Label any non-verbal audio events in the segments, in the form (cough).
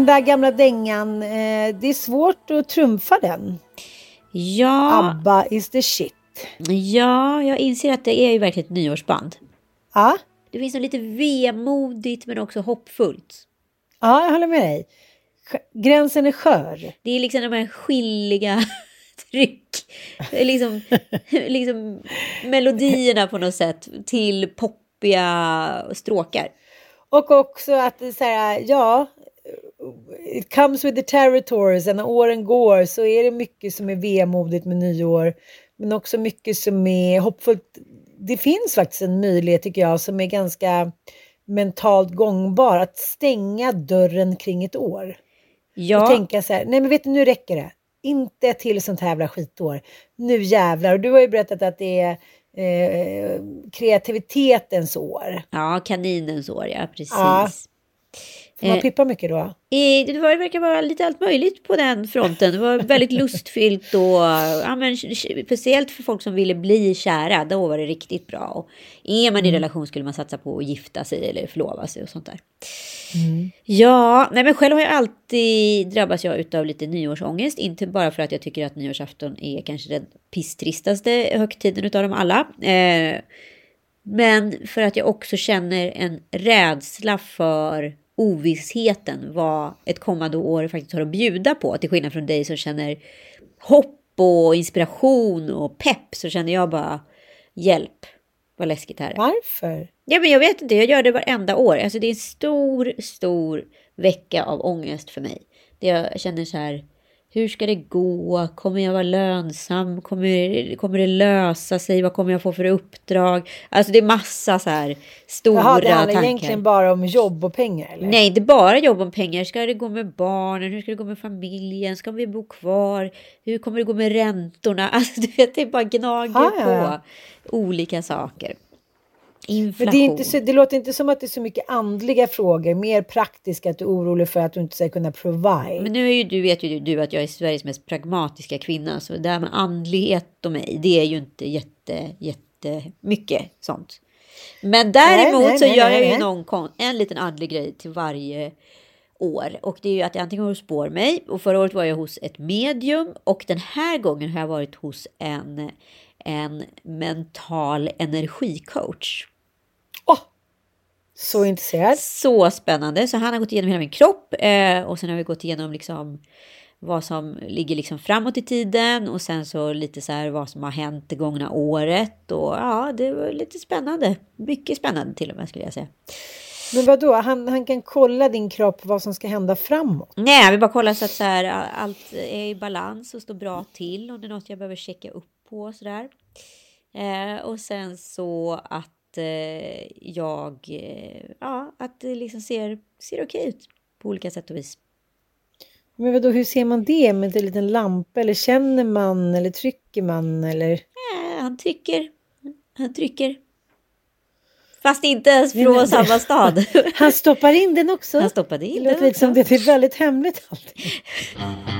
Den där gamla dängan, eh, det är svårt att trumfa den. Ja, ABBA is the shit. ja, jag inser att det är ju verkligen ett nyårsband. Ja, Det finns något lite vemodigt men också hoppfullt. ja jag håller med dig. Gränsen är skör. Det är liksom de här skilliga (laughs) tryck, liksom, (laughs) liksom melodierna på något sätt till poppiga stråkar. Och också att det är så här, ja, it comes with the territories. Och när åren går så är det mycket som är vemodigt med nyår. Men också mycket som är hoppfullt. Det finns faktiskt en möjlighet tycker jag som är ganska mentalt gångbar. Att stänga dörren kring ett år. Och Ja, tänka så här, nej men vet du, nu räcker det. Inte till sånt här jävla skitår. Nu jävlar. Och du har ju berättat att det är eh, kreativitetens år. ja kaninens år, ja precis. Ja. Får man Eh. pippa mycket då? Det var, det verkar vara lite allt möjligt på den fronten. Det var väldigt (laughs) lustfyllt och ja, men, speciellt för folk som ville bli kära. Då var det riktigt bra. Och är man i relation skulle man satsa på att gifta sig eller förlova sig och sånt där. Ja, nej men själv har jag alltid drabbats jag utav lite nyårsångest. Inte bara för att jag tycker att nyårsafton är kanske den pisstristaste högtiden utav dem alla. Eh, men för att jag också känner en rädsla för ovissheten vad ett kommande år faktiskt har att bjuda på. Till skillnad från dig som känner hopp och inspiration och pepp så känner jag bara hjälp. Vad läskigt det här är. Varför? Ja, men jag vet inte, jag gör det varenda år. Alltså det är en stor, stor vecka av ångest för mig. Det jag känner så här, hur ska det gå? Kommer jag vara lönsam? Kommer, kommer det lösa sig? Vad kommer jag få för uppdrag? Alltså det är massa så här stora Jaha, det handlar tankar. egentligen bara om jobb och pengar eller? Nej, inte bara jobb om pengar. Ska det gå med barnen? Hur ska det gå med familjen? Ska vi bo kvar? Hur kommer det gå med räntorna? (laughs) Alltså, du vet, det bara gnager Ah, ja. på olika saker. Men Inflation. det, är inte så, det låter inte som att det är så mycket andliga frågor, mer praktiska, att du är orolig för att du inte ska kunna provide. Men nu är ju du, vet ju du att jag är Sveriges mest pragmatiska kvinna. Så det här med andlighet och mig, det är ju inte jätte, jättemycket sånt. Men däremot nej, så nej, gör nej, jag ju nej. någon, en liten andlig grej till varje år. Och det är ju att jag antingen går och spår mig. Och förra året var jag hos ett medium. Och den här gången har jag varit hos en, en mental energicoach. Åh! så intresserad. Så spännande. Så han har gått igenom hela min kropp eh, och sen har vi gått igenom liksom vad som ligger liksom framåt i tiden och sen så lite så här vad som har hänt det gångna året och ja, det var lite spännande. Mycket spännande till och med skulle jag säga. Men vad då? Han, han kan kolla din kropp, vad som ska hända framåt. Nej, vill bara kolla så att så här, allt är i balans och står bra till. Om det är något jag behöver checka upp på och sådär. Eh, och sen så att eh, jag, eh, ja, att det liksom ser, ser okej ut på olika sätt och vis. Men vad då, hur ser man det med en liten lampa? Eller känner man? Eller trycker man? Eller? Eh, han trycker, han trycker. Fast inte ens Nej, från men- samma stad. (laughs) Han stoppar in den också. Han stoppade det in låter den som också. det är väldigt hemligt allting. (laughs)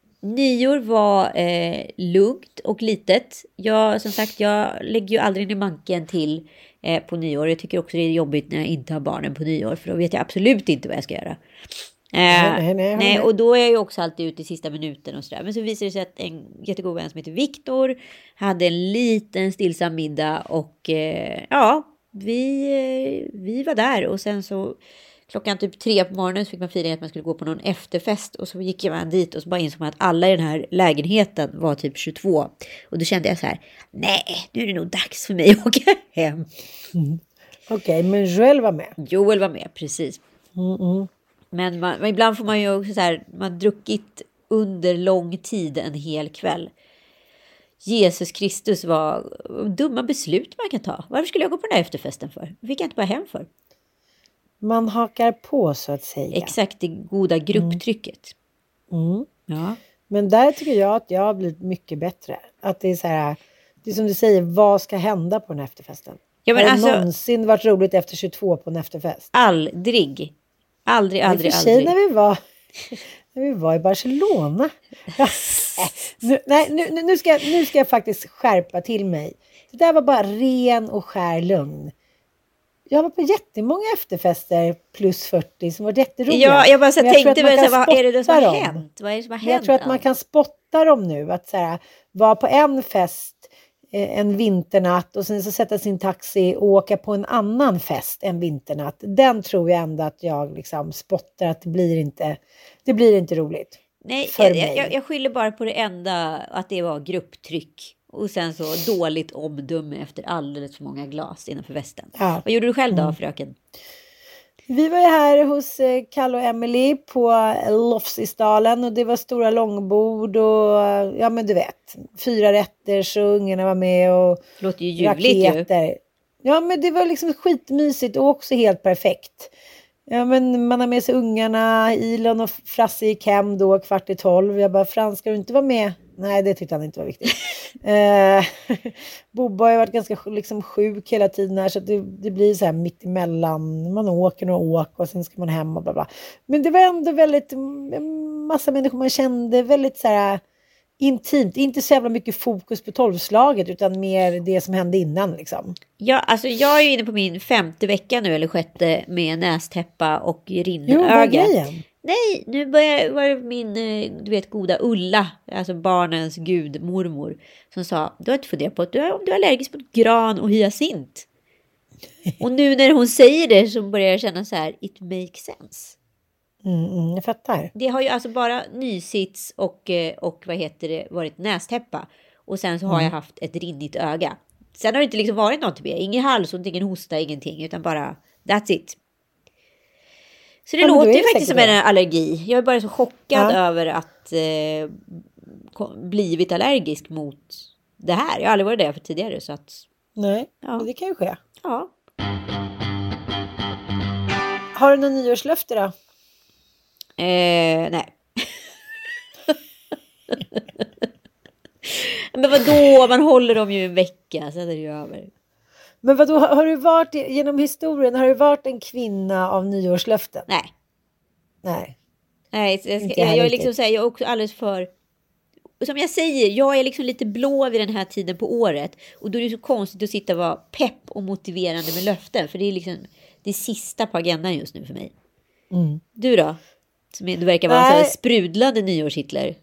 Nyår var eh, lugnt och litet. Jag, som sagt, jag lägger ju aldrig ner manken till eh, på nyår. Jag tycker också det är jobbigt när jag inte har barnen på nyår. För då vet jag absolut inte vad jag ska göra. nej, nej, nej, med. och då är jag ju också alltid ute i sista minuten och sådär. Men så visade det sig att en jättegod vän som heter Viktor hade en liten stillsam middag och eh, ja, vi, eh, vi var där och sen så klockan typ tre på morgonen så fick man feeling att man skulle gå på någon efterfest och så gick man dit och så bara insåg man att alla i den här lägenheten var typ 22 och då kände jag så här, nej, nu är det nog dags för mig att (laughs) åka hem. (laughs) Okej, men Joel var med. Joel var med, precis. Mm, Men, man, men ibland får man ju också så här, man har druckit under lång tid en hel kväll. Jesus Kristus var dumma beslut man kan ta. Varför skulle jag gå på den här efterfesten för? Det fick jag inte bara hem för. Man hakar på så att säga. Exakt det goda grupptrycket. Mm. Ja. Men där tycker jag att jag har blivit mycket bättre. Att det är så här, det är som du säger, vad ska hända på den efterfesten? Ja, men har alltså- det någonsin varit roligt efter 22 på en efterfest? Aldrig. Aldrig, I och aldrig, för sig aldrig. när vi var, när vi var i Barcelona. Ja, nu, nej, nu, nu- ska, nu ska jag faktiskt skärpa till mig. Det där var bara ren och skär lögn. Jag var på jättemånga efterfester plus 40 som var jätteroliga. Ja, jag bara så jag tänkte, men, så, vad är det då som har dem. hänt? Vad är det som har Men Jag hänt? tror att man kan spotta dem nu. Att så här, vara på en fest eh, en vinternatt och sen så sätta sin taxi och åka på en annan fest en vinternatt. Den tror jag ändå att jag liksom spottar att det blir inte, det blir inte roligt. Nej, jag, jag, jag skyller bara på det enda, att det var grupptryck. Och sen så dåligt omdöme efter alldeles för många glas innanför västen. Ja. Vad gjorde du själv då, Mm. fröken? Vi var ju här hos eh, Kalle och Emily på Lofsisdalen och det var stora långbord och ja men du vet, fyra rätter så ungarna var med och Det låter ju ljuvligt ju. raketer. Ja men det var liksom skitmysigt och också helt perfekt. Ja men man har med sig ungarna, Ilon och Frasse gick hem då kvart i tolv. Jag bara, Frans ska du inte vara med? Nej det tyckte han inte var viktigt. (laughs) eh, (laughs) Bobba har ju varit ganska liksom, sjuk hela tiden här så det, det blir så här mitt emellan. Man åker några åk och sen ska man hem och bla bla. Men det var ändå väldigt, mm, massa människor man kände, väldigt så här intimt. Inte så jävla mycket fokus på tolvslaget utan mer det som hände innan liksom. Ja, alltså jag är ju inne på min femte vecka nu, eller sjätte, med nästäppa och Jo, rinnöga. grejen? Nej, nu börjar var det min, eh, du vet, goda Ulla, alltså barnens gudmormor, som sa, du har inte funderat på att du är, om du är allergisk mot gran och hyacint. (laughs) Och nu när hon säger det så börjar jag känna så här, it makes sense. Mm, mm, jag fattar. Det har ju alltså bara nysits och, eh, och vad heter det, varit nästäppa. Och sen så har Mm. jag haft ett rinnigt öga. Sen har det inte liksom varit något mer. Ingen halsont, ingen hosta, ingenting. Utan bara that's it. Så det Ja, låter ju faktiskt som en allergi. Jag är bara så chockad Ja. över att eh, blivit allergisk mot det här. Jag har aldrig varit det för tidigare. Så att, Nej, Ja. men det kan ju ske. ja. Har du någon nyårslöfte då? Eh, nej. (laughs) Men vad då? Man håller dem ju en vecka, sen är det ju över. Men vadå, har har du varit genom historien, har du varit en kvinna av nyårslöften? Nej. Nej. Nej, jag, ska, jag, jag är liksom så här, jag är också alldeles för... Som jag säger, jag är liksom lite blå vid den här tiden på året. Och då är det så konstigt att sitta och vara pepp och motiverande med löften. För det är liksom det sista på agendan just nu för mig. Mm. Du då? Som du verkar vara en Nej. sprudlande nyårshitler.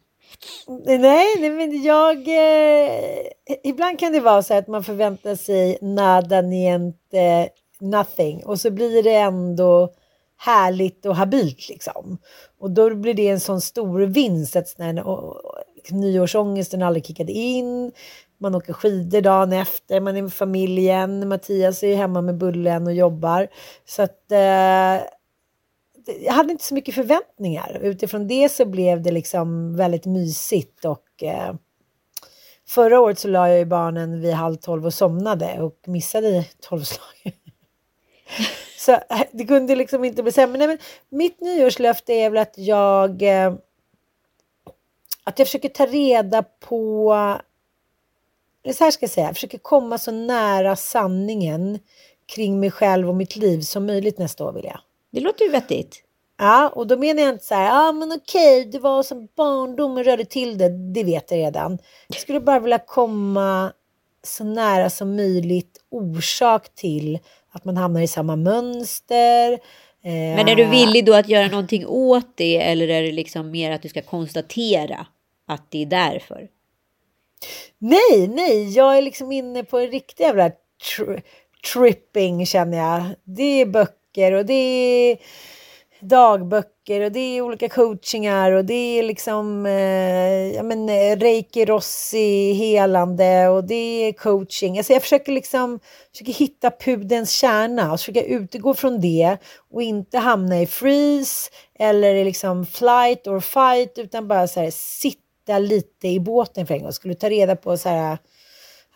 Nej, nej, men jag... Eh, ibland kan det vara så att man förväntar sig nada niente eh, nothing och så blir det ändå härligt och habilt liksom. Och då blir det en sån stor vinst att när och, och, nyårsångesten aldrig kickade in. Man åker skidor dagen efter, man är med familjen. Mattias är hemma med bullen och jobbar. Så att eh, jag hade inte så mycket förväntningar. Utifrån det så blev det liksom väldigt mysigt och eh, förra året så la jag ju barnen vid halv tolv och somnade och missade tolvslaget. (laughs) så eh, det kunde liksom inte bli sämre. Men mitt nyårslöfte är väl att jag eh, att jag försöker ta reda på eller så här ska jag säga, jag försöker komma så nära sanningen kring mig själv och mitt liv som möjligt nästa år vill jag. Det låter ju vettigt. Ja, och då menar jag inte så här, ja ah, men okej, det var som barndomen rörde till det, det vet jag redan. Jag skulle bara vilja komma så nära som möjligt orsak till att man hamnar i samma mönster, Men är du villig då att göra någonting åt det eller är det liksom mer att du ska konstatera att det är därför? Nej, nej, jag är liksom inne på en riktig jävla tri tripping känner jag. Det är böcker och det är dagböcker och det är olika coachingar och det är liksom eh, ja, men, eh, reiki, rossi, helande och det är coaching. Alltså jag försöker liksom försöker hitta pudens kärna och försöka utgå från det och inte hamna i freeze eller i liksom flight or fight utan bara så här, sitta lite i båten för en gång. Skulle ta reda på så här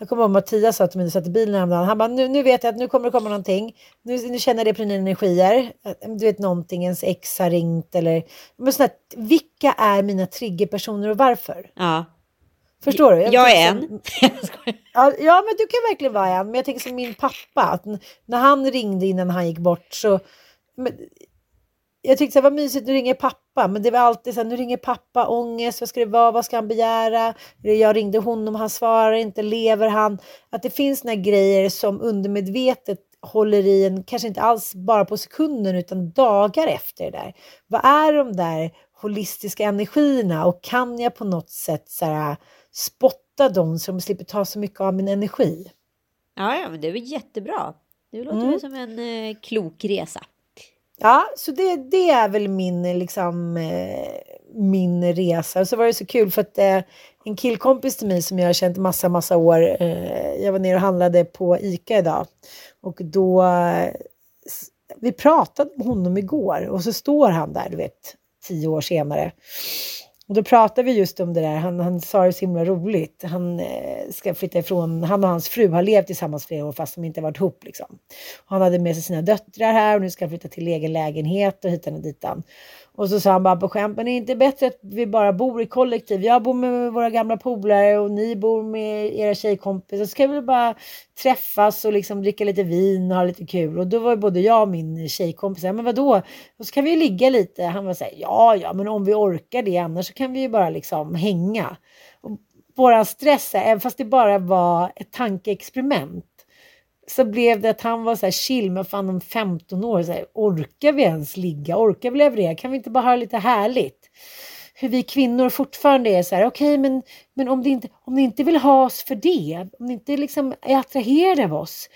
jag kommer ihåg Mattias sa till mig när satt i bilen häromdagen. Han bara, nu, nu vet jag att nu kommer det komma någonting. Nu, nu känner jag det på dina energier. Du vet någonting, ens ex har ringt eller... Men sådär, vilka är mina triggerpersoner och varför? Ja. Förstår du? Jag, jag är en. (laughs) ja, ja, men du kan verkligen vara en. Men jag tänker som min pappa. Att när han ringde innan han gick bort så... Men, jag tyckte det var mysigt, nu ringer pappa. Men det var alltid så här, nu ringer pappa, ångest, vad ska det vara, vad ska han begära? Jag ringde honom, han svarar inte, lever han? Att det finns några grejer som undermedvetet håller i en, kanske inte alls bara på sekunden utan dagar efter det där. Vad är de där holistiska energierna och kan jag på något sätt så här, spotta dem så de slipper ta så mycket av min energi? Ja, ja men det är väl jättebra. Det låter mm. som en eh, klok resa. Ja, så det, det är väl min, liksom, eh, min resa. Och så var det så kul för att eh, en killkompis till mig som jag har känt massa, massa år. Eh, jag var nere och handlade på ICA idag och då eh, vi pratade om honom igår och så står han där, du vet, tio år senare. Och då pratade vi just om det där. Han, han sa det så himla roligt. Han eh, ska flytta ifrån. Han och hans fru har levt tillsammans flera år fast de inte varit ihop. Liksom. Han hade med sig sina döttrar här och nu ska han flytta till egen lägenhet och hitan och ditan. Och så sa han bara på skämt, men är det inte bättre att vi bara bor i kollektiv. Jag bor med våra gamla polare och ni bor med era tjejkompisar. Så ska vi bara träffas och liksom dricka lite vin och ha lite kul. Och då var både jag och min tjejkompis, men vadå? Och så kan vi ju ligga lite. Han var så här, ja, ja, men om vi orkar det, annars så kan vi ju bara liksom hänga. Och våran stress, även fast det bara var ett tankeexperiment, så blev det att han var så här chill, men fan om 15 år, så här, orkar vi ens ligga? Orkar vi leverera? Kan vi inte bara ha lite härligt? Hur vi kvinnor fortfarande är så här, okej, okay, men, men om, ni inte, om ni inte vill ha oss för det, om ni inte liksom är attraherade av oss,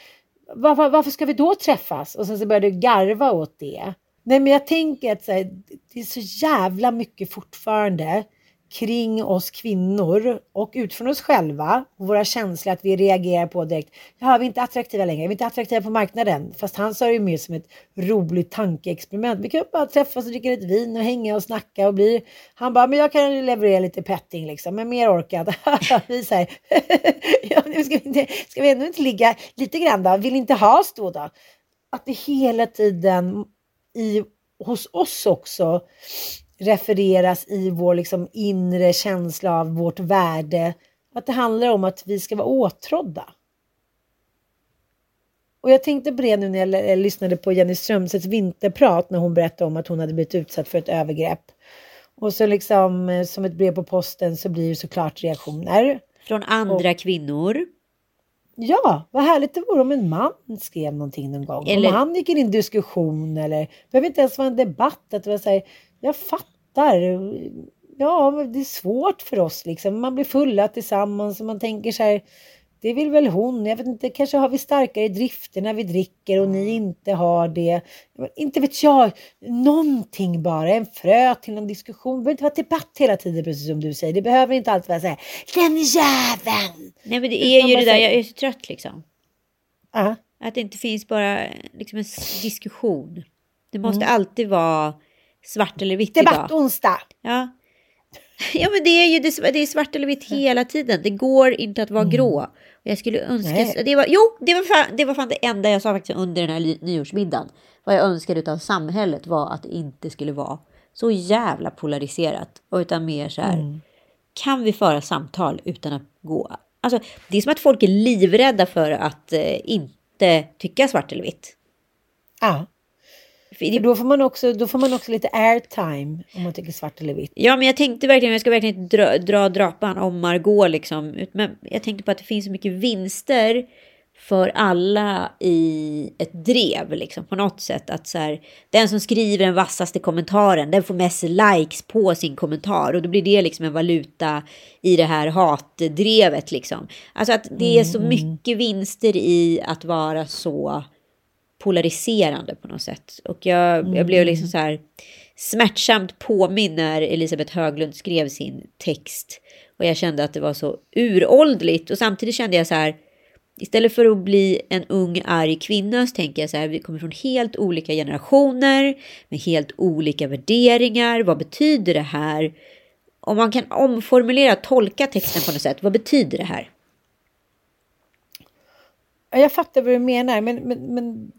var, var, varför ska vi då träffas? Och sen så började du garva åt det. Nej, men jag tänker att så här, det är så jävla mycket fortfarande kring oss kvinnor och utifrån oss själva och våra känslor att vi reagerar på direkt. Ja, vi är inte attraktiva längre, vi är inte attraktiva på marknaden. Fast han sa det mer som ett roligt tankeexperiment. Vi kan bara träffas och dricka lite vin och hänga och snacka och bli. Han bara, men jag kan leverera lite petting liksom, men mer orkat. (laughs) vi säger, (laughs) ja, ska, vi inte, ska vi ändå inte ligga lite grann då? Vill inte ha oss då? då? Att det hela tiden i, hos oss också refereras i vår liksom inre känsla av vårt värde. Att det handlar om att vi ska vara åtrådda. Och jag tänkte på det nu när jag, lyssnade på Jenny Strömstedts vinterprat när hon berättade om att hon hade blivit utsatt för ett övergrepp. Och så liksom eh, som ett brev på posten så blir det såklart reaktioner. Från andra och, kvinnor. Ja, vad härligt det vore om en man skrev någonting någon gång. Eller... Om han gick in i en diskussion eller, det behöver inte ens vara en debatt, att det var så här, jag fattar. Ja, det är svårt för oss liksom. Man blir fulla tillsammans och man tänker så här. Det vill väl hon. Jag vet inte, kanske har vi starkare drifter när vi dricker och ni inte har det. Inte vet jag. Någonting bara. En frö till en diskussion. Det behöver inte vara debatt hela tiden precis som du säger. Det behöver inte alltid vara så här. Den jäveln! Nej men det är ju det där. Jag är så trött liksom. Uh. Att det inte finns bara liksom en diskussion. Det måste mm. alltid vara svart eller vitt Debatt idag. onsdag. Ja. (laughs) Ja, men det är ju det, är svart eller vitt hela tiden. Det går inte att vara mm. grå. Och jag skulle önska... Det var, jo, det var, fan, det var fan det enda jag sa faktiskt under den här nyårsmiddagen. Vad jag önskade av samhället var att det inte skulle vara så jävla polariserat. Utan mer så här, mm. kan vi föra samtal utan att gå... Alltså, det är som att folk är livrädda för att eh, inte tycka svart eller vitt. Ja. Då får, man också, då får man också lite airtime om man tycker svart eller vitt. Ja, men jag tänkte verkligen, jag ska verkligen dra, dra drapan om Margot liksom. Men jag tänkte på att det finns så mycket vinster för alla i ett drev liksom på något sätt. Att så här, den som skriver den vassaste kommentaren, den får mest likes på sin kommentar och då blir det liksom en valuta i det här hatdrevet liksom. Alltså att det är så mycket vinster i att vara så polariserande på något sätt. Och jag, jag blev liksom så här smärtsamt påminn när Elisabeth Höglund skrev sin text. Och jag kände att det var så uråldrigt. Och samtidigt kände jag så här, istället för att bli en ung arg kvinna så tänker jag så här, vi kommer från helt olika generationer med helt olika värderingar. Vad betyder det här? Om man kan omformulera, tolka texten på något sätt, vad betyder det här? Ja, Jag fattar vad du menar, men, men, men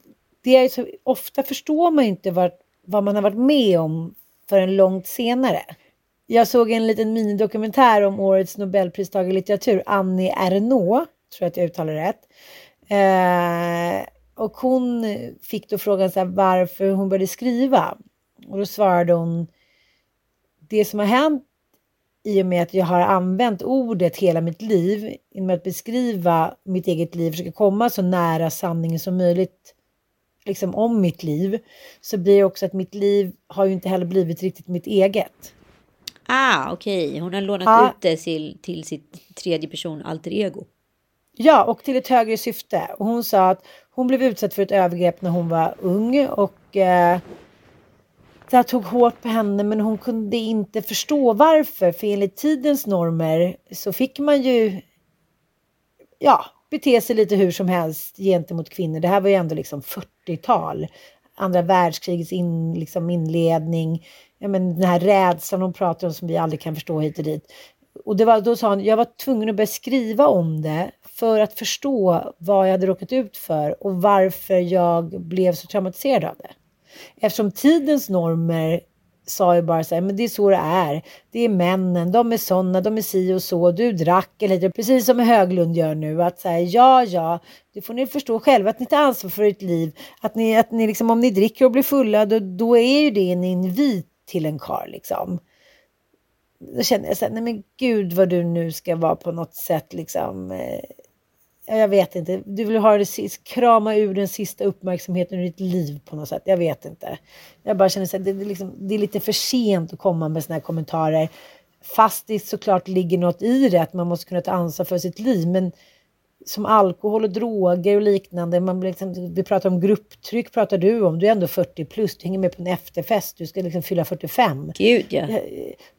det är så, ofta förstår man inte vad, vad man har varit med om förrän långt senare. Jag såg en liten minidokumentär om årets Nobelpristagare i litteratur, Annie Ernaux, tror jag att jag uttalar rätt. Eh, och hon fick då frågan så här, varför hon började skriva. Och då svarade hon, det som har hänt i och med att jag har använt ordet hela mitt liv, genom att beskriva mitt eget liv, försöka komma så nära sanningen som möjligt liksom om mitt liv, så blir det också att mitt liv har ju inte heller blivit riktigt mitt eget. Ah, okej, okay. hon har lånat Ja. ut det till, till sitt tredje person alter ego. Ja, och till ett högre syfte. Och hon sa att hon blev utsatt för ett övergrepp när hon var ung och eh, det här tog hårt på henne men hon kunde inte förstå varför. För enligt tidens normer så fick man ju ja, bete sig lite hur som helst gentemot kvinnor. Det här var ju ändå liksom 40-tal. Andra världskrigets in, liksom inledning. Ja, men den här rädslan hon pratar om som vi aldrig kan förstå hit och dit. Och det var, då sa hon, jag var tvungen att börja skriva om det för att förstå vad jag hade råkat ut för och varför jag blev så traumatiserad av det. Eftersom tidens normer sa ju bara så här, men det är så det är. Det är männen, de är sådana, de är si och så, du drack eller lite, precis som Höglund gör nu. Att säga ja, ja, det får ni förstå själva att ni tar ansvar för ert liv. Att ni, att ni liksom, om ni dricker och blir fulla, då, då är ju det en invit till en karl liksom. Då känner jag så här, nej men gud vad du nu ska vara på något sätt liksom. Eh, jag vet inte. Du vill ha det sist, krama ur den sista uppmärksamheten ur ditt liv på något sätt. Jag vet inte. Jag bara känner här, det, det, är liksom, det är lite för sent att komma med såna här kommentarer. Fast det såklart ligger något i det, att man måste kunna ta ansvar för sitt liv. Men som alkohol och droger och liknande. Man blir liksom, vi pratar om grupptryck, pratar du om. Du är ändå 40 plus, du hänger med på en efterfest, du ska liksom fylla 45. Gud ja.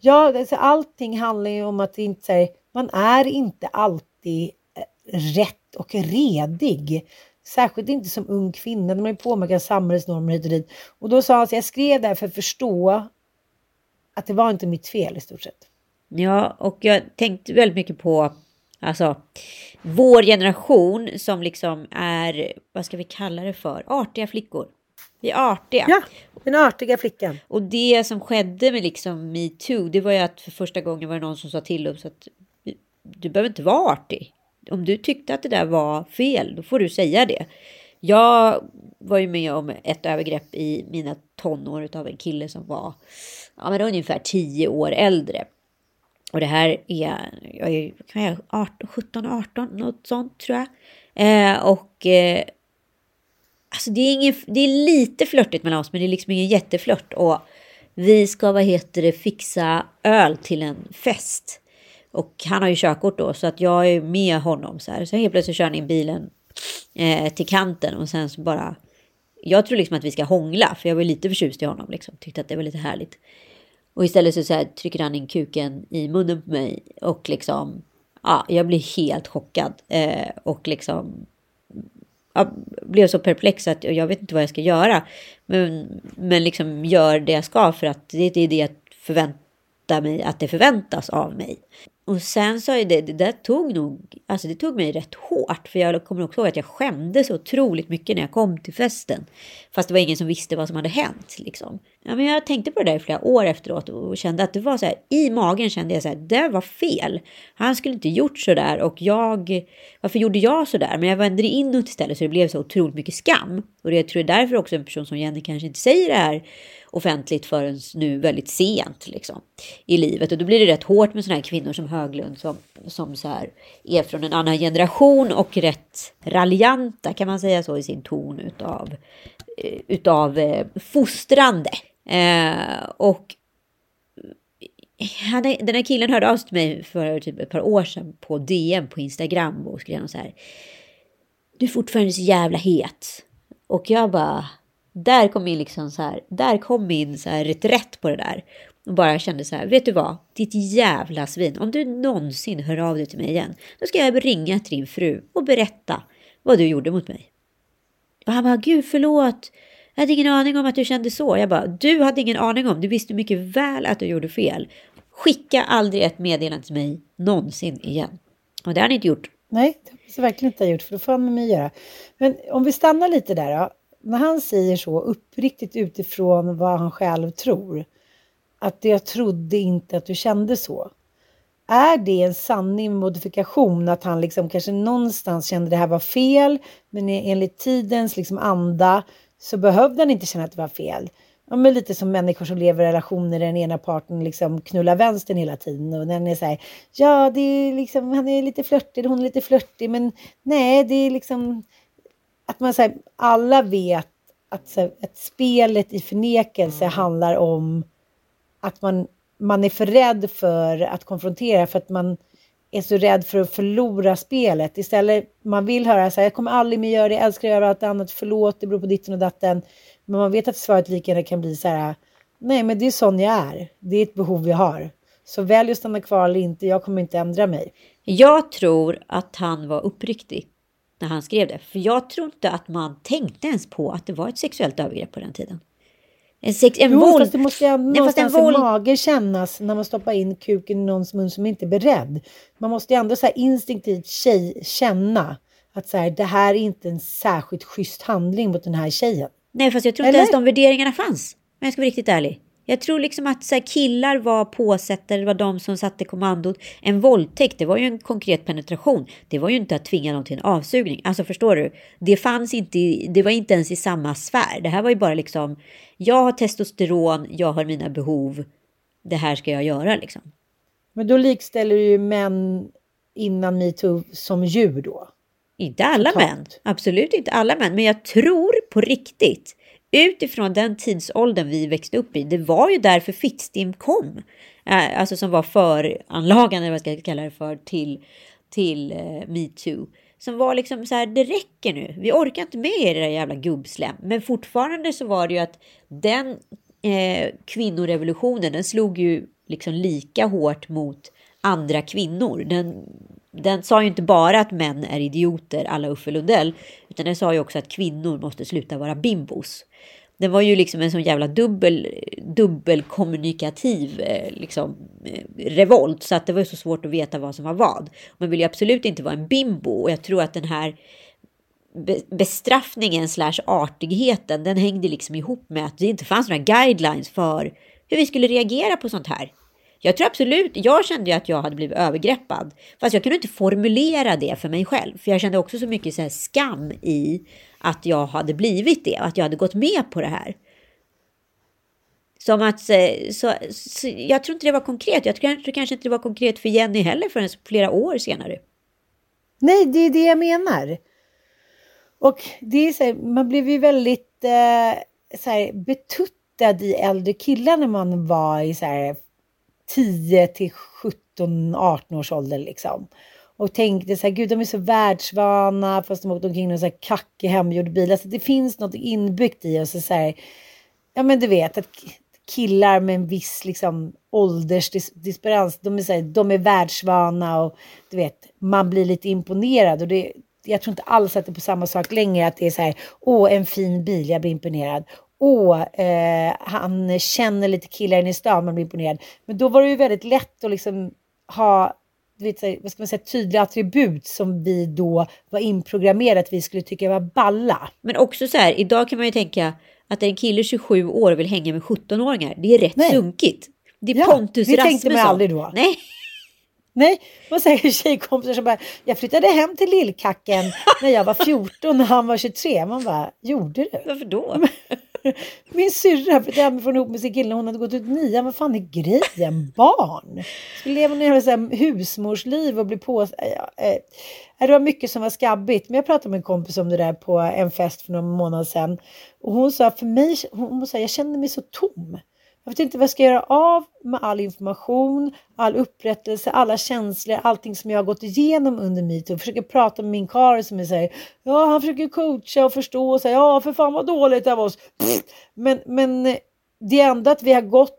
Ja, alltså, allting handlar ju om att inte, man är inte alltid eh, rätt och redig. Särskilt inte som ung kvinna, när man är påverkad samhällsnormer hit och dit. Och då sa han så jag skrev det här för att förstå att det var inte mitt fel i stort sett. Ja, och jag tänkte väldigt mycket på alltså, vår generation som liksom är, vad ska vi kalla det för, artiga flickor. Vi är artiga. Ja, den artiga flickan. Och det som skedde med liksom metoo, det var ju att för första gången var det någon som sa till oss att du behöver inte vara artig. Om du tyckte att det där var fel, då får du säga det. Jag var ju med om ett övergrepp i mina tonår av en kille som var ja, men ungefär tio år äldre. Och det här är, jag är, kan jag, 18, 17, 18, något sånt tror jag. Eh, och eh, alltså det är, ingen, det är lite flörtigt mellan oss, men det är liksom ingen jätteflört. Och vi ska, vad heter det, fixa öl till en fest. Och han har ju körkort då, så att jag är med honom så här. Så helt plötsligt kör han in bilen eh, till kanten och sen så bara... Jag tror liksom att vi ska hångla, för jag var lite förtjust i honom liksom. Tyckte att det var lite härligt. Och istället så, så här, trycker han in kuken i munnen på mig och liksom... Ja, jag blir helt chockad. Eh, och liksom... Jag blev så perplex att jag vet inte vad jag ska göra. Men, men liksom gör det jag ska för att det, det är det jag förväntar mig att det förväntas av mig. Och sen så är det, det där tog nog, alltså det tog mig rätt hårt. För jag kommer också ihåg att jag skämdes så otroligt mycket när jag kom till festen. Fast det var ingen som visste vad som hade hänt liksom. Ja, men jag tänkte på det där i flera år efteråt och kände att det var så här, i magen kände jag så här, det var fel. Han skulle inte gjort så där och jag, varför gjorde jag så där? Men jag vände det inåt istället så det blev så otroligt mycket skam. Och jag tror det är därför också en person som Jenny kanske inte säger det här offentligt förrän nu väldigt sent liksom, i livet. Och då blir det rätt hårt med sådana här kvinnor som Höglund som, som så här, är från en annan generation och rätt raljanta kan man säga så i sin ton utav, eh, utav eh, fostrande. Eh, och han, den här killen hörde av sig till mig för typ ett par år sedan på DM på Instagram och skrev så här. Du är fortfarande så jävla het. Och jag bara, där kom min liksom så här, där kom min så här reträtt på det där. Och bara kände så här, vet du vad? Ditt jävla svin. Om du någonsin hör av dig till mig igen, då ska jag ringa till din fru och berätta vad du gjorde mot mig. Och han bara, gud förlåt. Jag hade ingen aning om att du kände så. Jag bara, du hade ingen aning om. Du visste mycket väl att du gjorde fel. Skicka aldrig ett meddelande till mig någonsin igen. Och det har han inte gjort. Nej, det har jag verkligen inte gjort, för då får han med mig göra. Men om vi stannar lite där då. När han säger så uppriktigt utifrån vad han själv tror, att jag trodde inte att du kände så. Är det en sanning med modifikation att han liksom kanske någonstans kände det här var fel, men enligt tidens liksom anda så behövde han inte känna att det var fel ja, men lite som människor som lever i relationer där den ena parten liksom knullar vänstern hela tiden och den är så här, ja, det är liksom, han är lite flörtig, hon är lite flörtig, men nej, det är liksom att man säger alla vet att, så, att spelet i förnekelse mm. handlar om att man, man är för rädd för att konfrontera för att man är så rädd för att förlora spelet. Istället man vill höra så här, jag kommer aldrig mer göra det, jag älskar att göra allt annat, förlåt, det beror på ditten och datten. Men man vet att svaret lika gärna kan bli så här, nej men det är sån jag är. Det är ett behov jag har. Så välj att stanna kvar eller inte, jag kommer inte ändra mig. Jag tror att han var uppriktig när han skrev det. För jag tror inte att man tänkte ens på att det var ett sexuellt övergrepp på den tiden. En sex, en jo, våld. fast det måste ju någonstans våld... i magen kännas när man stoppar in kuken i någons mun som inte är beredd. Man måste ju ändå så instinktivt tjej, känna att så här, det här är inte en särskilt schysst handling mot den här tjejen. Nej, fast jag tror inte Eller? ens de värderingarna fanns. Men jag ska vara riktigt ärlig. Jag tror liksom att så här, killar var påsättare, det var de som satte kommandot. En våldtäkt, det var ju en konkret penetration. Det var ju inte att tvinga någon till en avsugning. Alltså förstår du? Det fanns inte, det var inte ens i samma sfär. Det här var ju bara liksom, jag har testosteron, jag har mina behov. Det här ska jag göra liksom. Men då likställer du ju män innan metoo som djur då? Inte alla Totalt. män, absolut inte alla män, men jag tror på riktigt utifrån den tidsåldern vi växte upp i, det var ju därför Fittstim kom, eh, alltså som var föranlagande, eller vad ska jag kalla det för, till, till uh, metoo. Som var liksom så här, det räcker nu, vi orkar inte med er era jävla gubbslem. Men fortfarande så var det ju att den eh, kvinnorevolutionen, den slog ju liksom lika hårt mot andra kvinnor. Den den sa ju inte bara att män är idioter alla Uffe Lundell, utan den sa ju också att kvinnor måste sluta vara bimbos. Den var ju liksom en sån jävla dubbel, dubbelkommunikativ eh, liksom, eh, revolt så att det var så svårt att veta vad som var vad. Man vill ju absolut inte vara en bimbo och jag tror att den här bestraffningen slash artigheten den hängde liksom ihop med att det inte fanns några guidelines för hur vi skulle reagera på sånt här. Jag tror absolut, jag kände ju att jag hade blivit övergreppad. Fast jag kunde inte formulera det för mig själv. För jag kände också så mycket så skam i att jag hade blivit det. Att jag hade gått med på det här. Som att, eh, så, så, jag tror inte det var konkret. Jag tror, tror kanske inte det var konkret för Jenny heller förrän flera år senare. Nej, det är det jag menar. Och det är så här, man blev ju väldigt eh, så här, betuttad i äldre killar när man var i så här 10 till 17, 18 års ålder liksom. Och tänkte så här, gud de är så världsvana fast de åkte omkring i en kackig hemgjord bil. Alltså det finns något inbyggt i oss. Så här, ja men du vet att killar med en viss liksom åldersdisparens, de är, så här, de är världsvana och du vet, man blir lite imponerad. Och det, jag tror inte alls att det är på samma sak längre, att det är så här, åh en fin bil, jag blir imponerad åh, eh, han känner lite killar i stan, man blir imponerad. Men då var det ju väldigt lätt att liksom ha vet, vad ska man säga, tydliga attribut som vi då var inprogrammerade att vi skulle tycka var balla. Men också så här, idag kan man ju tänka att en kille 27 år vill hänga med 17-åringar. Det är rätt Nej. sunkigt. Det är ja, Pontus Rasmusson. Det tänkte man aldrig då. Nej. (laughs) Nej, man säger tjejkompisar som bara, jag flyttade hem till Lillkacken när jag var 14 och han var 23. Man bara, gjorde du? Varför då? (laughs) (laughs) Min syrra flyttade hemifrån ihop med sin kille hon hade gått ut nian. Vad fan är grejen? Barn? Skulle leva något husmorsliv och bli på... Ja, eh, det var mycket som var skabbigt. Men jag pratade med en kompis om det där på en fest för några månader sedan. Och hon sa för mig, hon sa jag känner mig så tom. Jag vet inte vad jag ska göra av med all information, all upprättelse, alla känslor, allting som jag har gått igenom under metoo. Jag försöker prata med min karl som är säger, ja han försöker coacha och förstå och säga, ja för fan vad dåligt av oss. Men, men det är ändå att vi har gått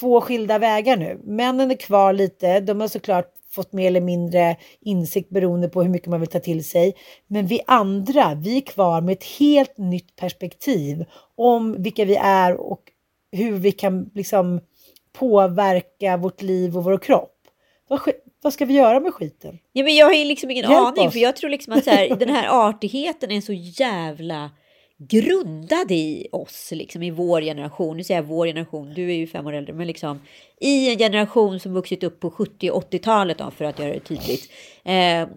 två skilda vägar nu. Männen är kvar lite, de har såklart fått mer eller mindre insikt beroende på hur mycket man vill ta till sig. Men vi andra, vi är kvar med ett helt nytt perspektiv om vilka vi är och hur vi kan liksom påverka vårt liv och vår kropp. Vad, vad ska vi göra med skiten? Ja, men jag har ju liksom ingen Hjälp aning, oss. för jag tror liksom att här, den här (laughs) artigheten är så jävla grundad i oss, liksom i vår generation. Nu säger jag vår generation, du är ju fem år äldre, men liksom i en generation som vuxit upp på 70 och 80-talet för att göra det tydligt. Eh,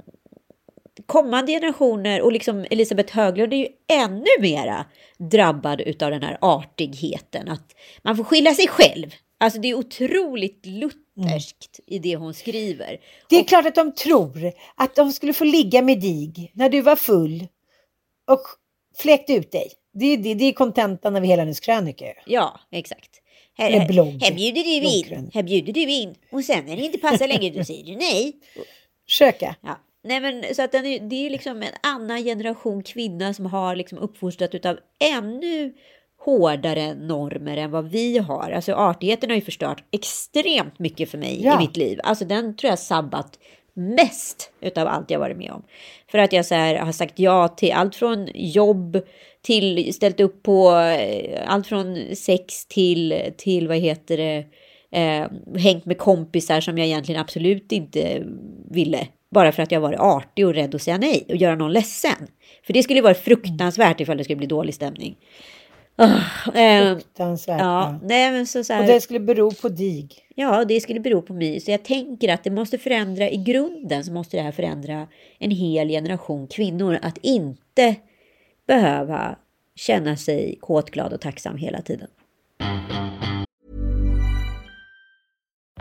kommande generationer och liksom Elisabeth Höglund är ju ännu mera drabbad av den här artigheten. Att man får skylla sig själv. Alltså det är otroligt lutherskt mm. i det hon skriver. Det är och, klart att de tror att de skulle få ligga med dig när du var full och fläkte ut dig. Det är, det, det är kontentan av hela hennes krönika. Ja, exakt. Här, här, här, bjuder du in, här bjuder du in och sen när det inte passar längre då säger du nej. Försöka. Ja. Nej, men så att den är, det är liksom en annan generation kvinna som har liksom uppfostrat av ännu hårdare normer än vad vi har. Alltså artigheten har ju förstört extremt mycket för mig ja. i mitt liv. Alltså den tror jag sabbat mest utav allt jag varit med om. För att jag så här, har sagt ja till allt från jobb till ställt upp på eh, allt från sex till, till vad heter det, eh, hängt med kompisar som jag egentligen absolut inte ville bara för att jag varit artig och rädd att säga nej och göra någon ledsen. För det skulle vara fruktansvärt ifall det skulle bli dålig stämning. Oh, eh, fruktansvärt. Ja, nej, men så, så här, och det skulle bero på dig. Ja, det skulle bero på mig. Så jag tänker att det måste förändra i grunden så måste det här förändra en hel generation kvinnor. Att inte behöva känna sig kåtglad och tacksam hela tiden.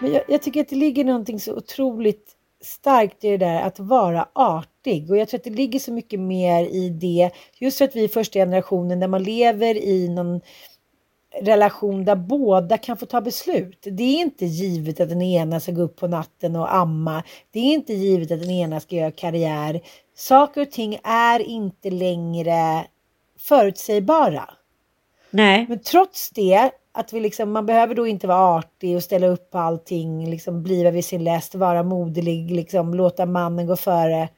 Men jag, jag, tycker att det ligger någonting så otroligt starkt i det där att vara artig och jag tror att det ligger så mycket mer i det just för att vi är första generationen där man lever i någon relation där båda kan få ta beslut. Det är inte givet att den ena ska gå upp på natten och amma. Det är inte givet att den ena ska göra karriär. Saker och ting är inte längre förutsägbara. Nej. Men trots det att vi liksom, man behöver då inte vara artig och ställa upp på allting, liksom bliva vid sin läst, vara moderlig, liksom låta mannen gå före.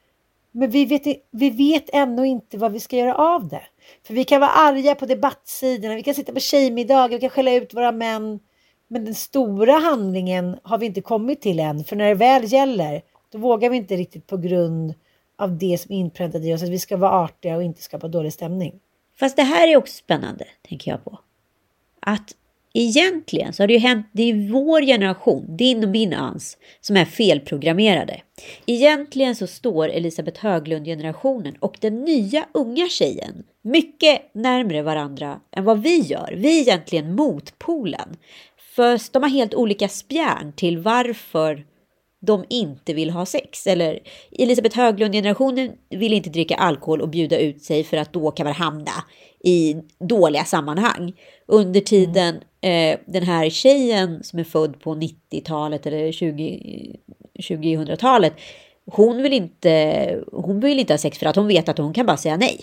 Men vi vet, vi vet ändå inte vad vi ska göra av det. För vi kan vara arga på debattsidorna, vi kan sitta på tjejmiddagar, vi kan skälla ut våra män. Men den stora handlingen har vi inte kommit till än. För när det väl gäller, då vågar vi inte riktigt på grund av det som är inpräntat i oss, att vi ska vara artiga och inte skapa dålig stämning. Fast det här är också spännande, tänker jag på. Att egentligen så har det ju hänt, det är vår generation, din och min ans, som är felprogrammerade. Egentligen så står Elisabeth Höglund-generationen och den nya unga tjejen mycket närmre varandra än vad vi gör. Vi är egentligen motpolen. För de har helt olika spjärn till varför de inte vill ha sex. Eller Elisabeth Höglund-generationen vill inte dricka alkohol och bjuda ut sig för att då kan man hamna i dåliga sammanhang. Under tiden eh, den här tjejen som är född på 90-talet eller 20, 2000-talet, hon vill, inte, hon vill inte ha sex för att hon vet att hon kan bara säga nej.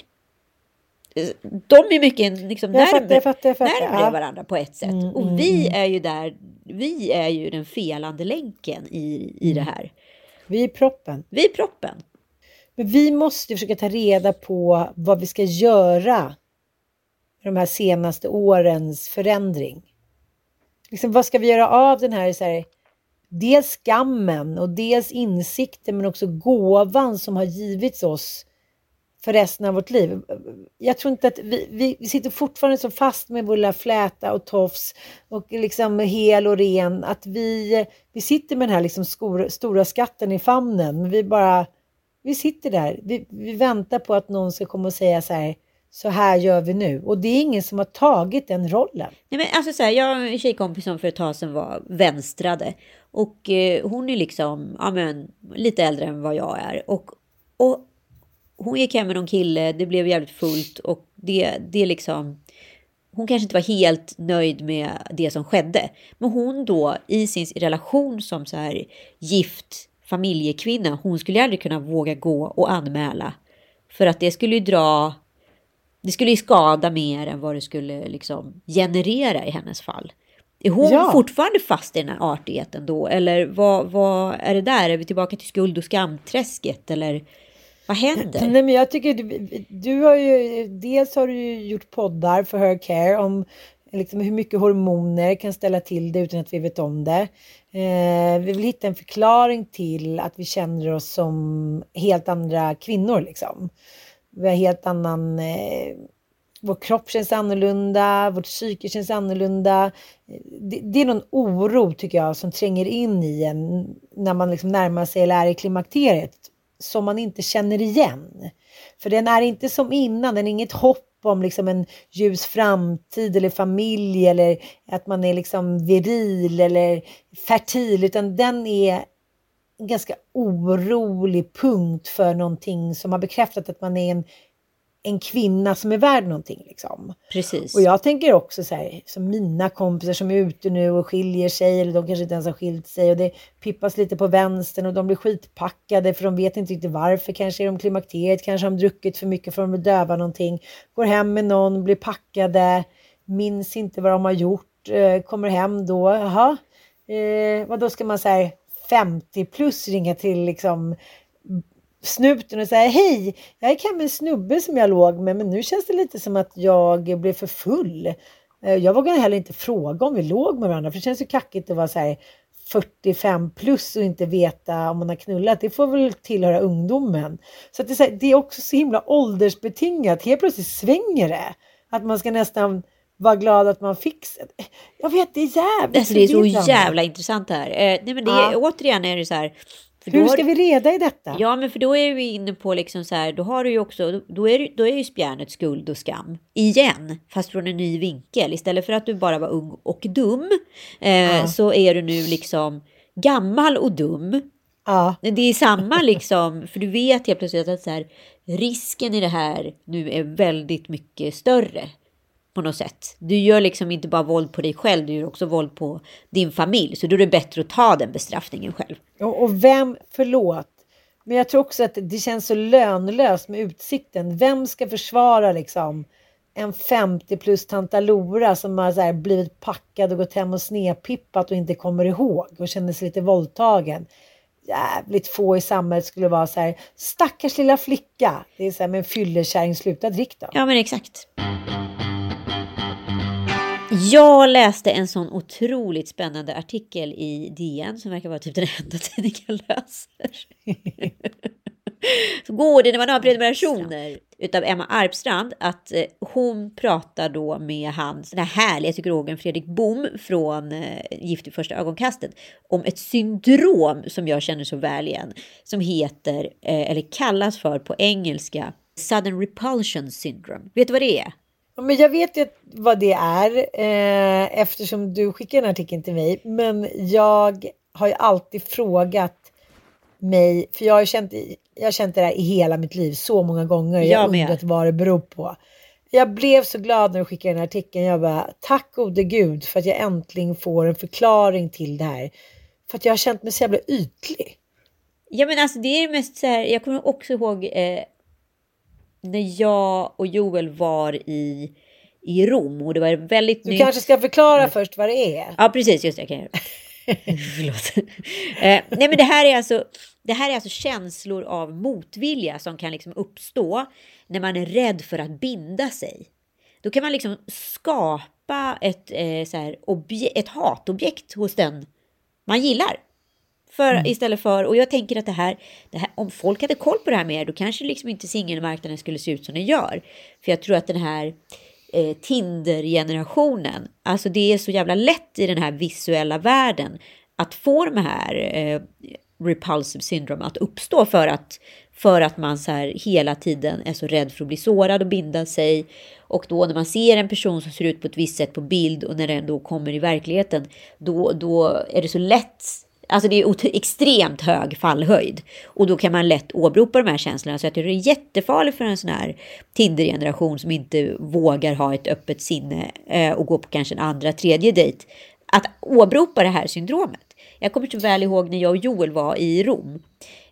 De är mycket liksom Jag närmare, jag fattar, jag fattar. närmare Ja. varandra på ett sätt. Mm, och mm, vi mm. är ju där, vi är ju den felande länken i, i det här. Vi är proppen. Vi är proppen. Men vi måste försöka ta reda på vad vi ska göra de här senaste årens förändring. Liksom, vad ska vi göra av den här, så här dels skammen och dels insikten men också gåvan som har givits oss för resten av vårt liv. Jag tror inte att vi, vi, vi sitter fortfarande så fast med vår lilla fläta och tofs och liksom hel och ren att vi, vi sitter med den här liksom skor, stora skatten i famnen. Men vi bara, vi sitter där. Vi, vi väntar på att någon ska komma och säga så här, så här gör vi nu. Och det är ingen som har tagit den rollen. Nej, men alltså så här, jag har en tjejkompis som för ett tag sedan var vänstrade. Och eh, hon är liksom ja, men, lite äldre än vad jag är. Och, och hon gick hem med någon kille, det blev jävligt fullt och det, det liksom... Hon kanske inte var helt nöjd med det som skedde. Men hon då i sin relation som så här gift familjekvinna, hon skulle aldrig kunna våga gå och anmäla. För att det skulle ju dra... Det skulle ju skada mer än vad det skulle liksom generera i hennes fall. Är hon Ja. fortfarande fast i den här artigheten då? Eller vad, vad är det där? Är vi tillbaka till skuld och skamträsket? Eller vad händer? Nej, men jag tycker du, du har ju, dels har du ju gjort poddar för Her Care om liksom hur mycket hormoner kan ställa till det utan att vi vet om det. Eh, vi vill hitta en förklaring till att vi känner oss som helt andra kvinnor liksom. Vi har helt annan, eh, vår kropp känns annorlunda, vårt psyke känns annorlunda. Det, det är någon oro tycker jag som tränger in i en när man liksom närmar sig eller är i klimakteriet som man inte känner igen. För den är inte som innan, den är inget hopp om liksom en ljus framtid eller familj eller att man är liksom viril eller fertil, utan den är en ganska orolig punkt för någonting som har bekräftat att man är en, en kvinna som är värd någonting. Liksom. Precis. Och jag tänker också så här, som mina kompisar som är ute nu och skiljer sig, eller de kanske inte ens har skilt sig och det pippas lite på vänstern och de blir skitpackade för de vet inte riktigt varför. Kanske är de klimakteriet, kanske har de druckit för mycket för att de vill döva någonting. Går hem med någon, blir packade, minns inte vad de har gjort, eh, kommer hem då, jaha, eh, vad då ska man säga 50 plus ringa till liksom snuten och säga hej, jag gick hem med en snubbe som jag låg med men nu känns det lite som att jag blev för full. Eh, Jag vågar heller inte fråga om vi låg med varandra för det känns ju kackigt att vara så här 45 plus och inte veta om man har knullat. Det får väl tillhöra ungdomen. Så att det, är så här, det är också så himla åldersbetingat. Helt plötsligt svänger det. Att man ska nästan vara glad att man fick... Jag vet, det är jävligt Alltså, det är så jävla intressant det här. Eh, nej, men det är, Ja. återigen är det så här. Hur har- ska vi reda i detta? Ja, men för då är vi inne på liksom så här, då har du ju också, då är, då är ju spjärnet skuld och skam igen, fast från en ny vinkel. Istället för att du bara var ung och dum, eh, så är du nu liksom gammal och dum. Ja. Det är samma liksom, (laughs) för du vet helt plötsligt att så här, risken i det här nu är väldigt mycket större på något sätt. Du gör liksom inte bara våld på dig själv, du gör också våld på din familj. Så då är det bättre att ta den bestraffningen själv. Och, och vem, förlåt, men jag tror också att det känns så lönlöst med utsikten. Vem ska försvara liksom en 50 plus tantalora som har blivit packad och gått hem och snepippat och inte kommer ihåg och känner sig lite våldtagen. Jävligt få i samhället skulle vara så här, stackars lilla flicka. Det är så här, men fyllekärring, sluta drick då. Ja, men exakt. Jag läste en sån otroligt spännande artikel i DN som verkar vara typ den enda (laughs) tidning jag läser. Så går det när man har prenumerationer utav Emma Arpstrand att eh, hon pratar då med hans, den här härliga psykologen Fredrik Bom från eh, Gift i första ögonkastet om ett syndrom som jag känner så väl igen som heter, eh, eller kallas för på engelska, Sudden Repulsion Syndrome. Vet du vad det är? Men jag vet ju vad det är eh, eftersom du skickade här artikeln till mig. Men jag har ju alltid frågat mig, för jag har känt, jag har känt det där i hela mitt liv så många gånger. Jag, har undrat vad det beror på. Jag blev så glad när du skickade den här artikeln. Jag bara, tack gode gud för att jag äntligen får en förklaring till det här. För att jag har känt mig så jävla ytlig. Ja men alltså det är mest så här, jag kommer också ihåg eh, när jag och Joel var i, i Rom och det var väldigt Du nytt. kanske ska förklara först vad det är. Ja precis, just det. Jag kan göra. (laughs) Förlåt. eh, nej men det här är alltså det här är alltså känslor av motvilja som kan liksom uppstå när man är rädd för att binda sig. Då kan man liksom skapa ett, eh, så här, ett hatobjekt hos den man gillar. För, Istället för, och jag tänker att det här, det här, om folk hade koll på det här mer, då kanske liksom inte singelmarknaden skulle se ut som den gör. För jag tror att den här eh, Tinder-generationen, alltså det är så jävla lätt i den här visuella världen att få de här eh, repulsive syndrome att uppstå för att, för att man så här hela tiden är så rädd för att bli sårad och binda sig. Och då när man ser en person som ser ut på ett visst sätt på bild och när den då kommer i verkligheten, då, då är det så lätt Alltså det är extremt hög fallhöjd. Och då kan man lätt åberopa de här känslorna. Så jag tror det är jättefarligt för en sån här Tinder-generation som inte vågar ha ett öppet sinne eh, och gå på kanske en andra, tredje dejt. Att åberopa det här syndromet. Jag kommer så väl ihåg när jag och Joel var i Rom.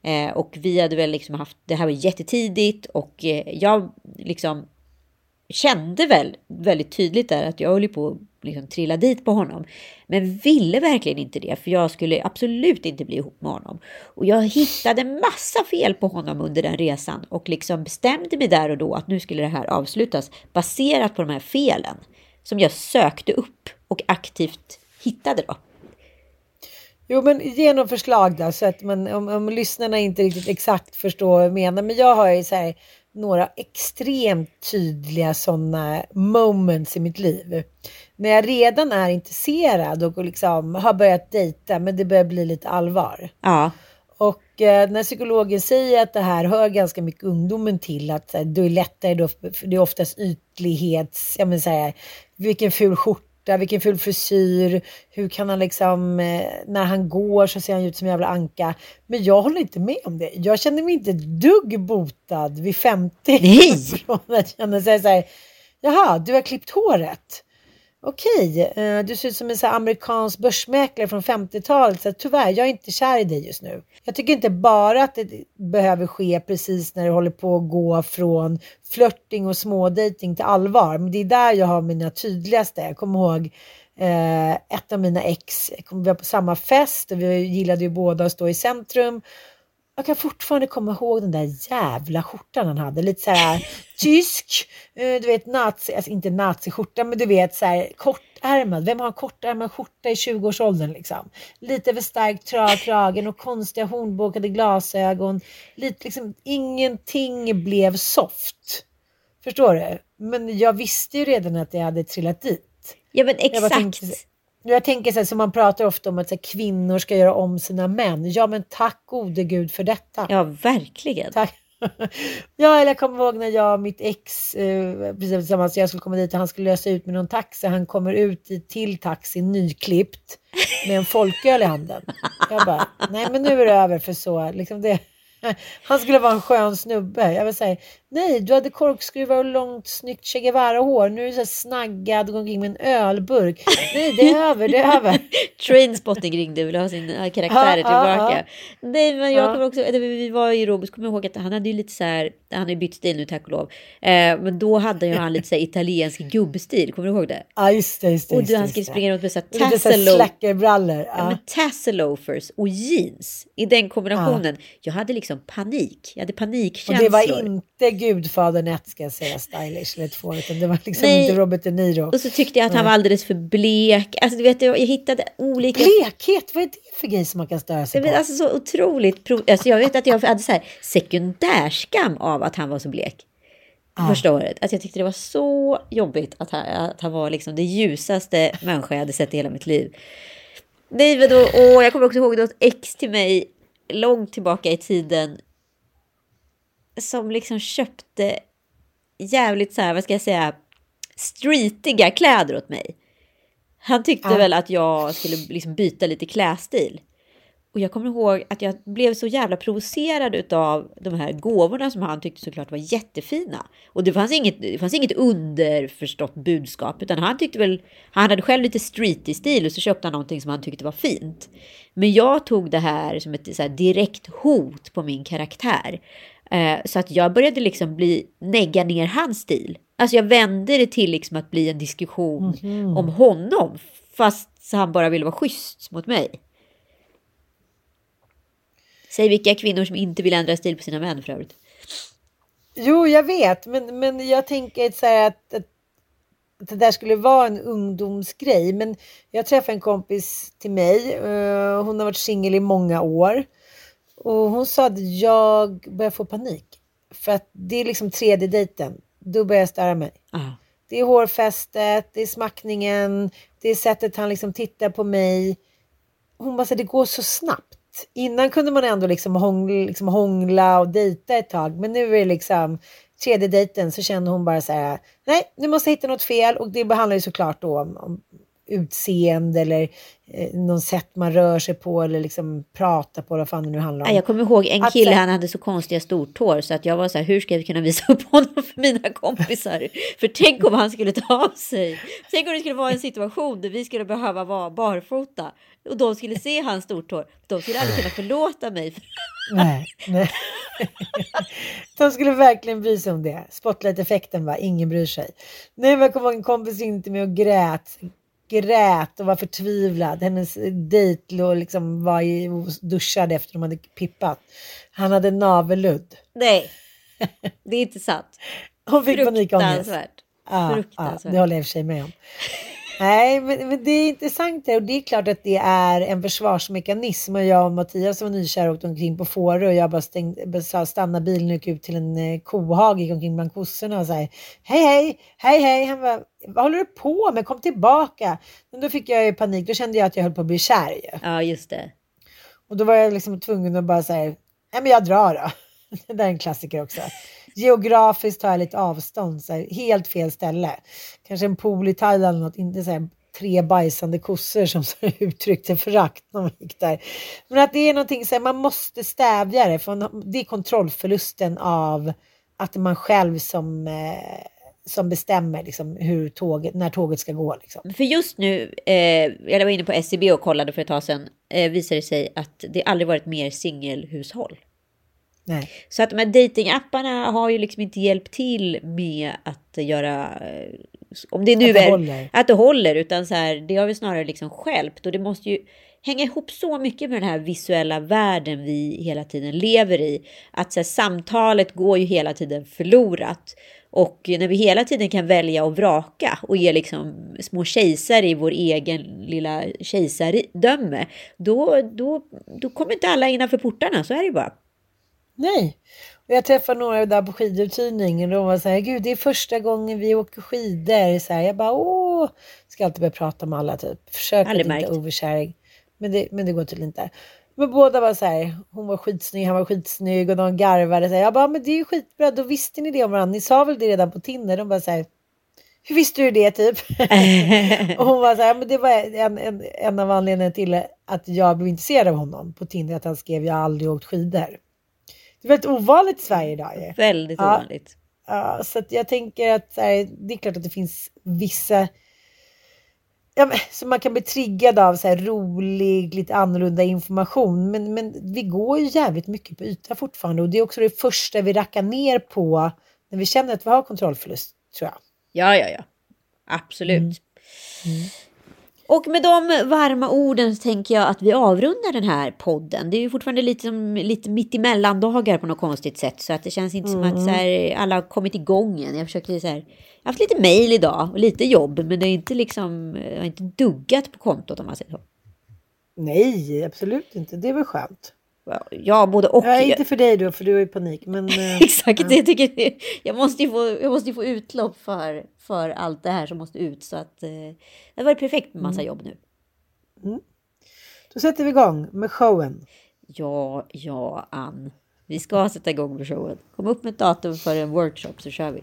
Eh, och vi hade väl liksom haft, det här var jättetidigt och eh, jag liksom kände väl väldigt tydligt där att jag höll på liksom trilla dit på honom. Men ville verkligen inte det, för jag skulle absolut inte bli ihop med honom. Och jag hittade massa fel på honom under den resan och liksom bestämde mig där och då att nu skulle det här avslutas baserat på de här felen som jag sökte upp och aktivt hittade då. Jo, men ge någon förslag då, så att man, om, om lyssnarna inte riktigt exakt förstår vad jag menar. Men jag har ju så här, några extremt tydliga sådana moments i mitt liv. När jag redan är intresserad och liksom har börjat dejta, men det börjar bli lite allvar. Ja, Och eh, när psykologen säger att det här hör ganska mycket ungdomen till, att eh, då är lättare då, för det är oftast ytlighets, jag menar så här, vilken ful skjorta, vilken ful frisyr, hur kan han liksom, eh, när han går så ser han ut som en jävla anka. Men jag håller inte med om det. Jag känner mig inte ett dugg botad vid 50. Nej! Från att känna sig så här, jaha, du har klippt håret. Okej, eh, du ser ut som en så amerikansk börsmäklare från 50-talet. Så tyvärr, jag är inte kär i dig just nu. Jag tycker inte bara att det behöver ske precis när det håller på att gå från flörting och smådejting till allvar. Men det är där jag har mina tydligaste. Jag kommer ihåg eh, ett av mina ex, vi var på samma fest och vi gillade ju båda att stå i centrum. Jag kan fortfarande komma ihåg den där jävla skjortan han hade. Lite så här (laughs) tysk, eh, du vet nazi, alltså inte naziskjorta men du vet så här kortärmad. Vem har en kortärmad skjorta i 20-årsåldern liksom? Lite för stark tra- kragen och konstiga hornbåkade glasögon. Lite liksom, ingenting blev soft. Förstår du? Men jag visste ju redan att jag hade trillat dit. ja men exakt. Jag tänker så här, som man pratar ofta om att så här, kvinnor ska göra om sina män. Ja men tack gode gud för detta. Ja, verkligen. Tack. (laughs) Ja, eller jag kommer ihåg när jag och mitt ex, eh, precis tillsammans, jag skulle komma dit och han skulle lösa ut med någon taxi. Han kommer ut till taxin nyklippt med en folköl i handen. Jag bara, nej men nu är det över för så. Liksom det, (laughs) han skulle vara en skön snubbe. Jag vill säga, nej du hade korkskruvar och långt snyggt Che Guevara-hår. Nu är du så snaggad och går omkring med en ölburk. Nej, det är över, det är över. (laughs) Trainspotting ringde och ville ha sina karaktärer Ja, ja, tillbaka. Nej, men jag Ja. kommer också, vi var i så kommer jag ihåg att han hade ju lite så här, han har ju bytt stil nu tack och lov. Eh, men då hade ju han lite så här italiensk gubbstil, kommer du ihåg det? Ja, just det. Just det Och just han skulle springa runt med så här tassel slackerbrallor. Ja, men tasseloafers och jeans i den kombinationen. Jag hade liksom panik. Jag hade Och panikkänslor. det var inte Gudfadern 1 ska jag säga, stylish eller 2, utan det var liksom Nej. inte Robert De Niro. Och så tyckte jag att han var alldeles för blek. Alltså du vet, jag, hittade olika... Blekhet, vad är det för grej som man kan störa sig på? alltså så otroligt... Pro... Alltså, jag vet att jag hade så här sekundärskam av att han var så blek. Första året. Alltså, jag tyckte det var så jobbigt att han, att han var liksom det ljusaste människa jag hade sett i hela mitt liv. Nej, men då, åh, jag kommer också ihåg något ex till mig långt tillbaka i tiden. Som liksom köpte jävligt så här, vad ska jag säga, streetiga kläder åt mig. Han tyckte Ja. väl att jag skulle liksom byta lite klädstil. Och jag kommer ihåg att jag blev så jävla provocerad av de här gåvorna som han tyckte såklart var jättefina. Och det fanns inget, det fanns inget underförstått budskap, utan han tyckte väl, han hade själv lite streetig stil och så köpte han någonting som han tyckte var fint. Men jag tog det här som ett så här, direkt hot på min karaktär. Eh, så att jag började liksom bli, negga ner hans stil. Alltså jag vände det till liksom att bli en diskussion Mhm. om honom, fast han bara ville vara schysst mot mig. Säg vilka kvinnor som inte vill ändra stil på sina män för övrigt. Jo, jag vet, men, men jag tänker så här att, att, att det där skulle vara en ungdomsgrej. Men jag träffade en kompis till mig. eh, hon har varit singel i många år. Och hon sa att jag börjar få panik. För att det är liksom tredje dejten. Då börjar jag störa mig. Ah. Det är hårfästet, det är smackningen, det är sättet han liksom tittar på mig. Hon bara, så det går så snabbt. Innan kunde man ändå liksom hångla, liksom hångla och dejta ett tag. Men nu är det liksom tredje dejten så kände hon bara så här, nej, nu måste jag hitta något fel. Och det handlar ju såklart då om, om utseende eller eh, någon sätt man rör sig på eller liksom pratar på, vad fan det nu handlar om. Jag kommer ihåg en kille, han hade så konstiga stortår så att jag var så här, hur ska jag kunna visa upp honom för mina kompisar? För tänk om han skulle ta av sig. Tänk om det skulle vara en situation där vi skulle behöva vara barfota och de skulle se hans stortår. De skulle aldrig kunna förlåta mig. (laughs) Nej, nej. (laughs) De skulle verkligen bry sig om det. Spotlight-effekten va, ingen bryr sig. Nej, men jag kommer ihåg en kompis in till mig och grät. Grät och var förtvivlad. Hennes dejt liksom var i, och duschade efter de hade pippat. Han hade navelludd. Nej, (laughs) det är inte sant. Hon fick panikångest. Fruktansvärt. Ja, ja, det håller jag i och för sig med om. Nej, men, men det är intressant det och det är klart att det är en försvarsmekanism och jag och Mattias var nykära och åkte omkring på Fårö och jag bara stängde, sa stanna bilen och gick ut till en eh, kohage, gick omkring bland kossorna och sa hej hej, hej hej. Han bara, vad håller du på med? Kom tillbaka. Men då fick jag ju panik, då kände jag att jag höll på att bli kär ju. Ja, just det. Och då var jag liksom tvungen att bara säga, nej men jag drar då. (laughs) Det där är en klassiker också. Geografiskt tar jag lite avstånd, så här, helt fel ställe. Kanske en pool i Thailand eller något, inte så här, tre bajsande kossor som (laughs) så här uttryckte förakt när man gick där. Men att det är någonting så här, man måste stävja det, för det är kontrollförlusten av att man själv som, eh, som bestämmer liksom, hur tåget, när tåget ska gå. Liksom. För just nu, eh, jag var inne på SCB och kollade för ett tag sedan, eh, visar det sig att det aldrig varit mer singelhushåll. Nej. Så att de här datingapparna har ju liksom inte hjälpt till med att göra, eh, om det nu Att det är håller. att det håller, utan så här, det har vi snarare liksom skälpt och det måste ju hänga ihop så mycket med den här visuella världen vi hela tiden lever i. Att så här, samtalet går ju hela tiden förlorat. Och när vi hela tiden kan välja och vraka och ge liksom små kejsare i vår egen lilla kejsardöme, då, då, då kommer inte alla innanför portarna, så är det ju bara. Nej. Och jag träffade några där på skiduthyrningen och de var så här, gud det är första gången vi åker skidor. Så här, jag bara, åh, ska alltid börja prata med alla typ. Försök att inte oversharing. Men det, men det går tydligen inte. Men båda var så här, hon var skitsnygg, han var skitsnygg och de garvade. Så här, jag bara, men det är ju skitbra, då visste ni det om varandra. Ni sa väl det redan på Tinder? De bara så här, hur visste du det typ? (laughs) och hon var så här, men det var en, en, en av anledningarna till att jag blev intresserad av honom på Tinder, att han skrev jag har aldrig åkt skidor. Det är väldigt ovanligt i Sverige idag ju. Väldigt Ja. ovanligt. Ja, så jag tänker att här, det är klart att det finns vissa ja, men, som man kan bli triggad av så här, rolig, lite annorlunda information. Men, men vi går ju jävligt mycket på yta fortfarande och det är också det första vi rackar ner på när vi känner att vi har kontrollförlust, tror jag. Ja, ja, ja. Absolut. Och med de varma orden så tänker jag att vi avrundar den här podden. Det är ju fortfarande lite, lite mitt emellan dagar på något konstigt sätt. Så att det känns inte som att så här, alla har kommit igång än. Jag försöker så här, jag har haft lite mejl idag och lite jobb. Men det är inte liksom, jag har inte duggat på kontot om man säger så. Nej, absolut inte. Det är väl skönt. Ja, både och. Ja, inte för dig då, för du har ju panik. Men, (laughs) eh, Exakt, det tycker jag. Jag måste ju få, jag måste få utlopp för, för allt det här som måste ut. Så att eh, det var perfekt med massa jobb nu. då sätter vi igång med showen. Ja, ja, Ann. Vi ska sätta igång med showen. Kom upp med ett datum för en workshop så kör vi.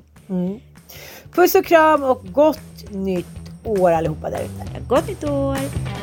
Puss och kram och gott nytt år allihopa där ute. Gott nytt år!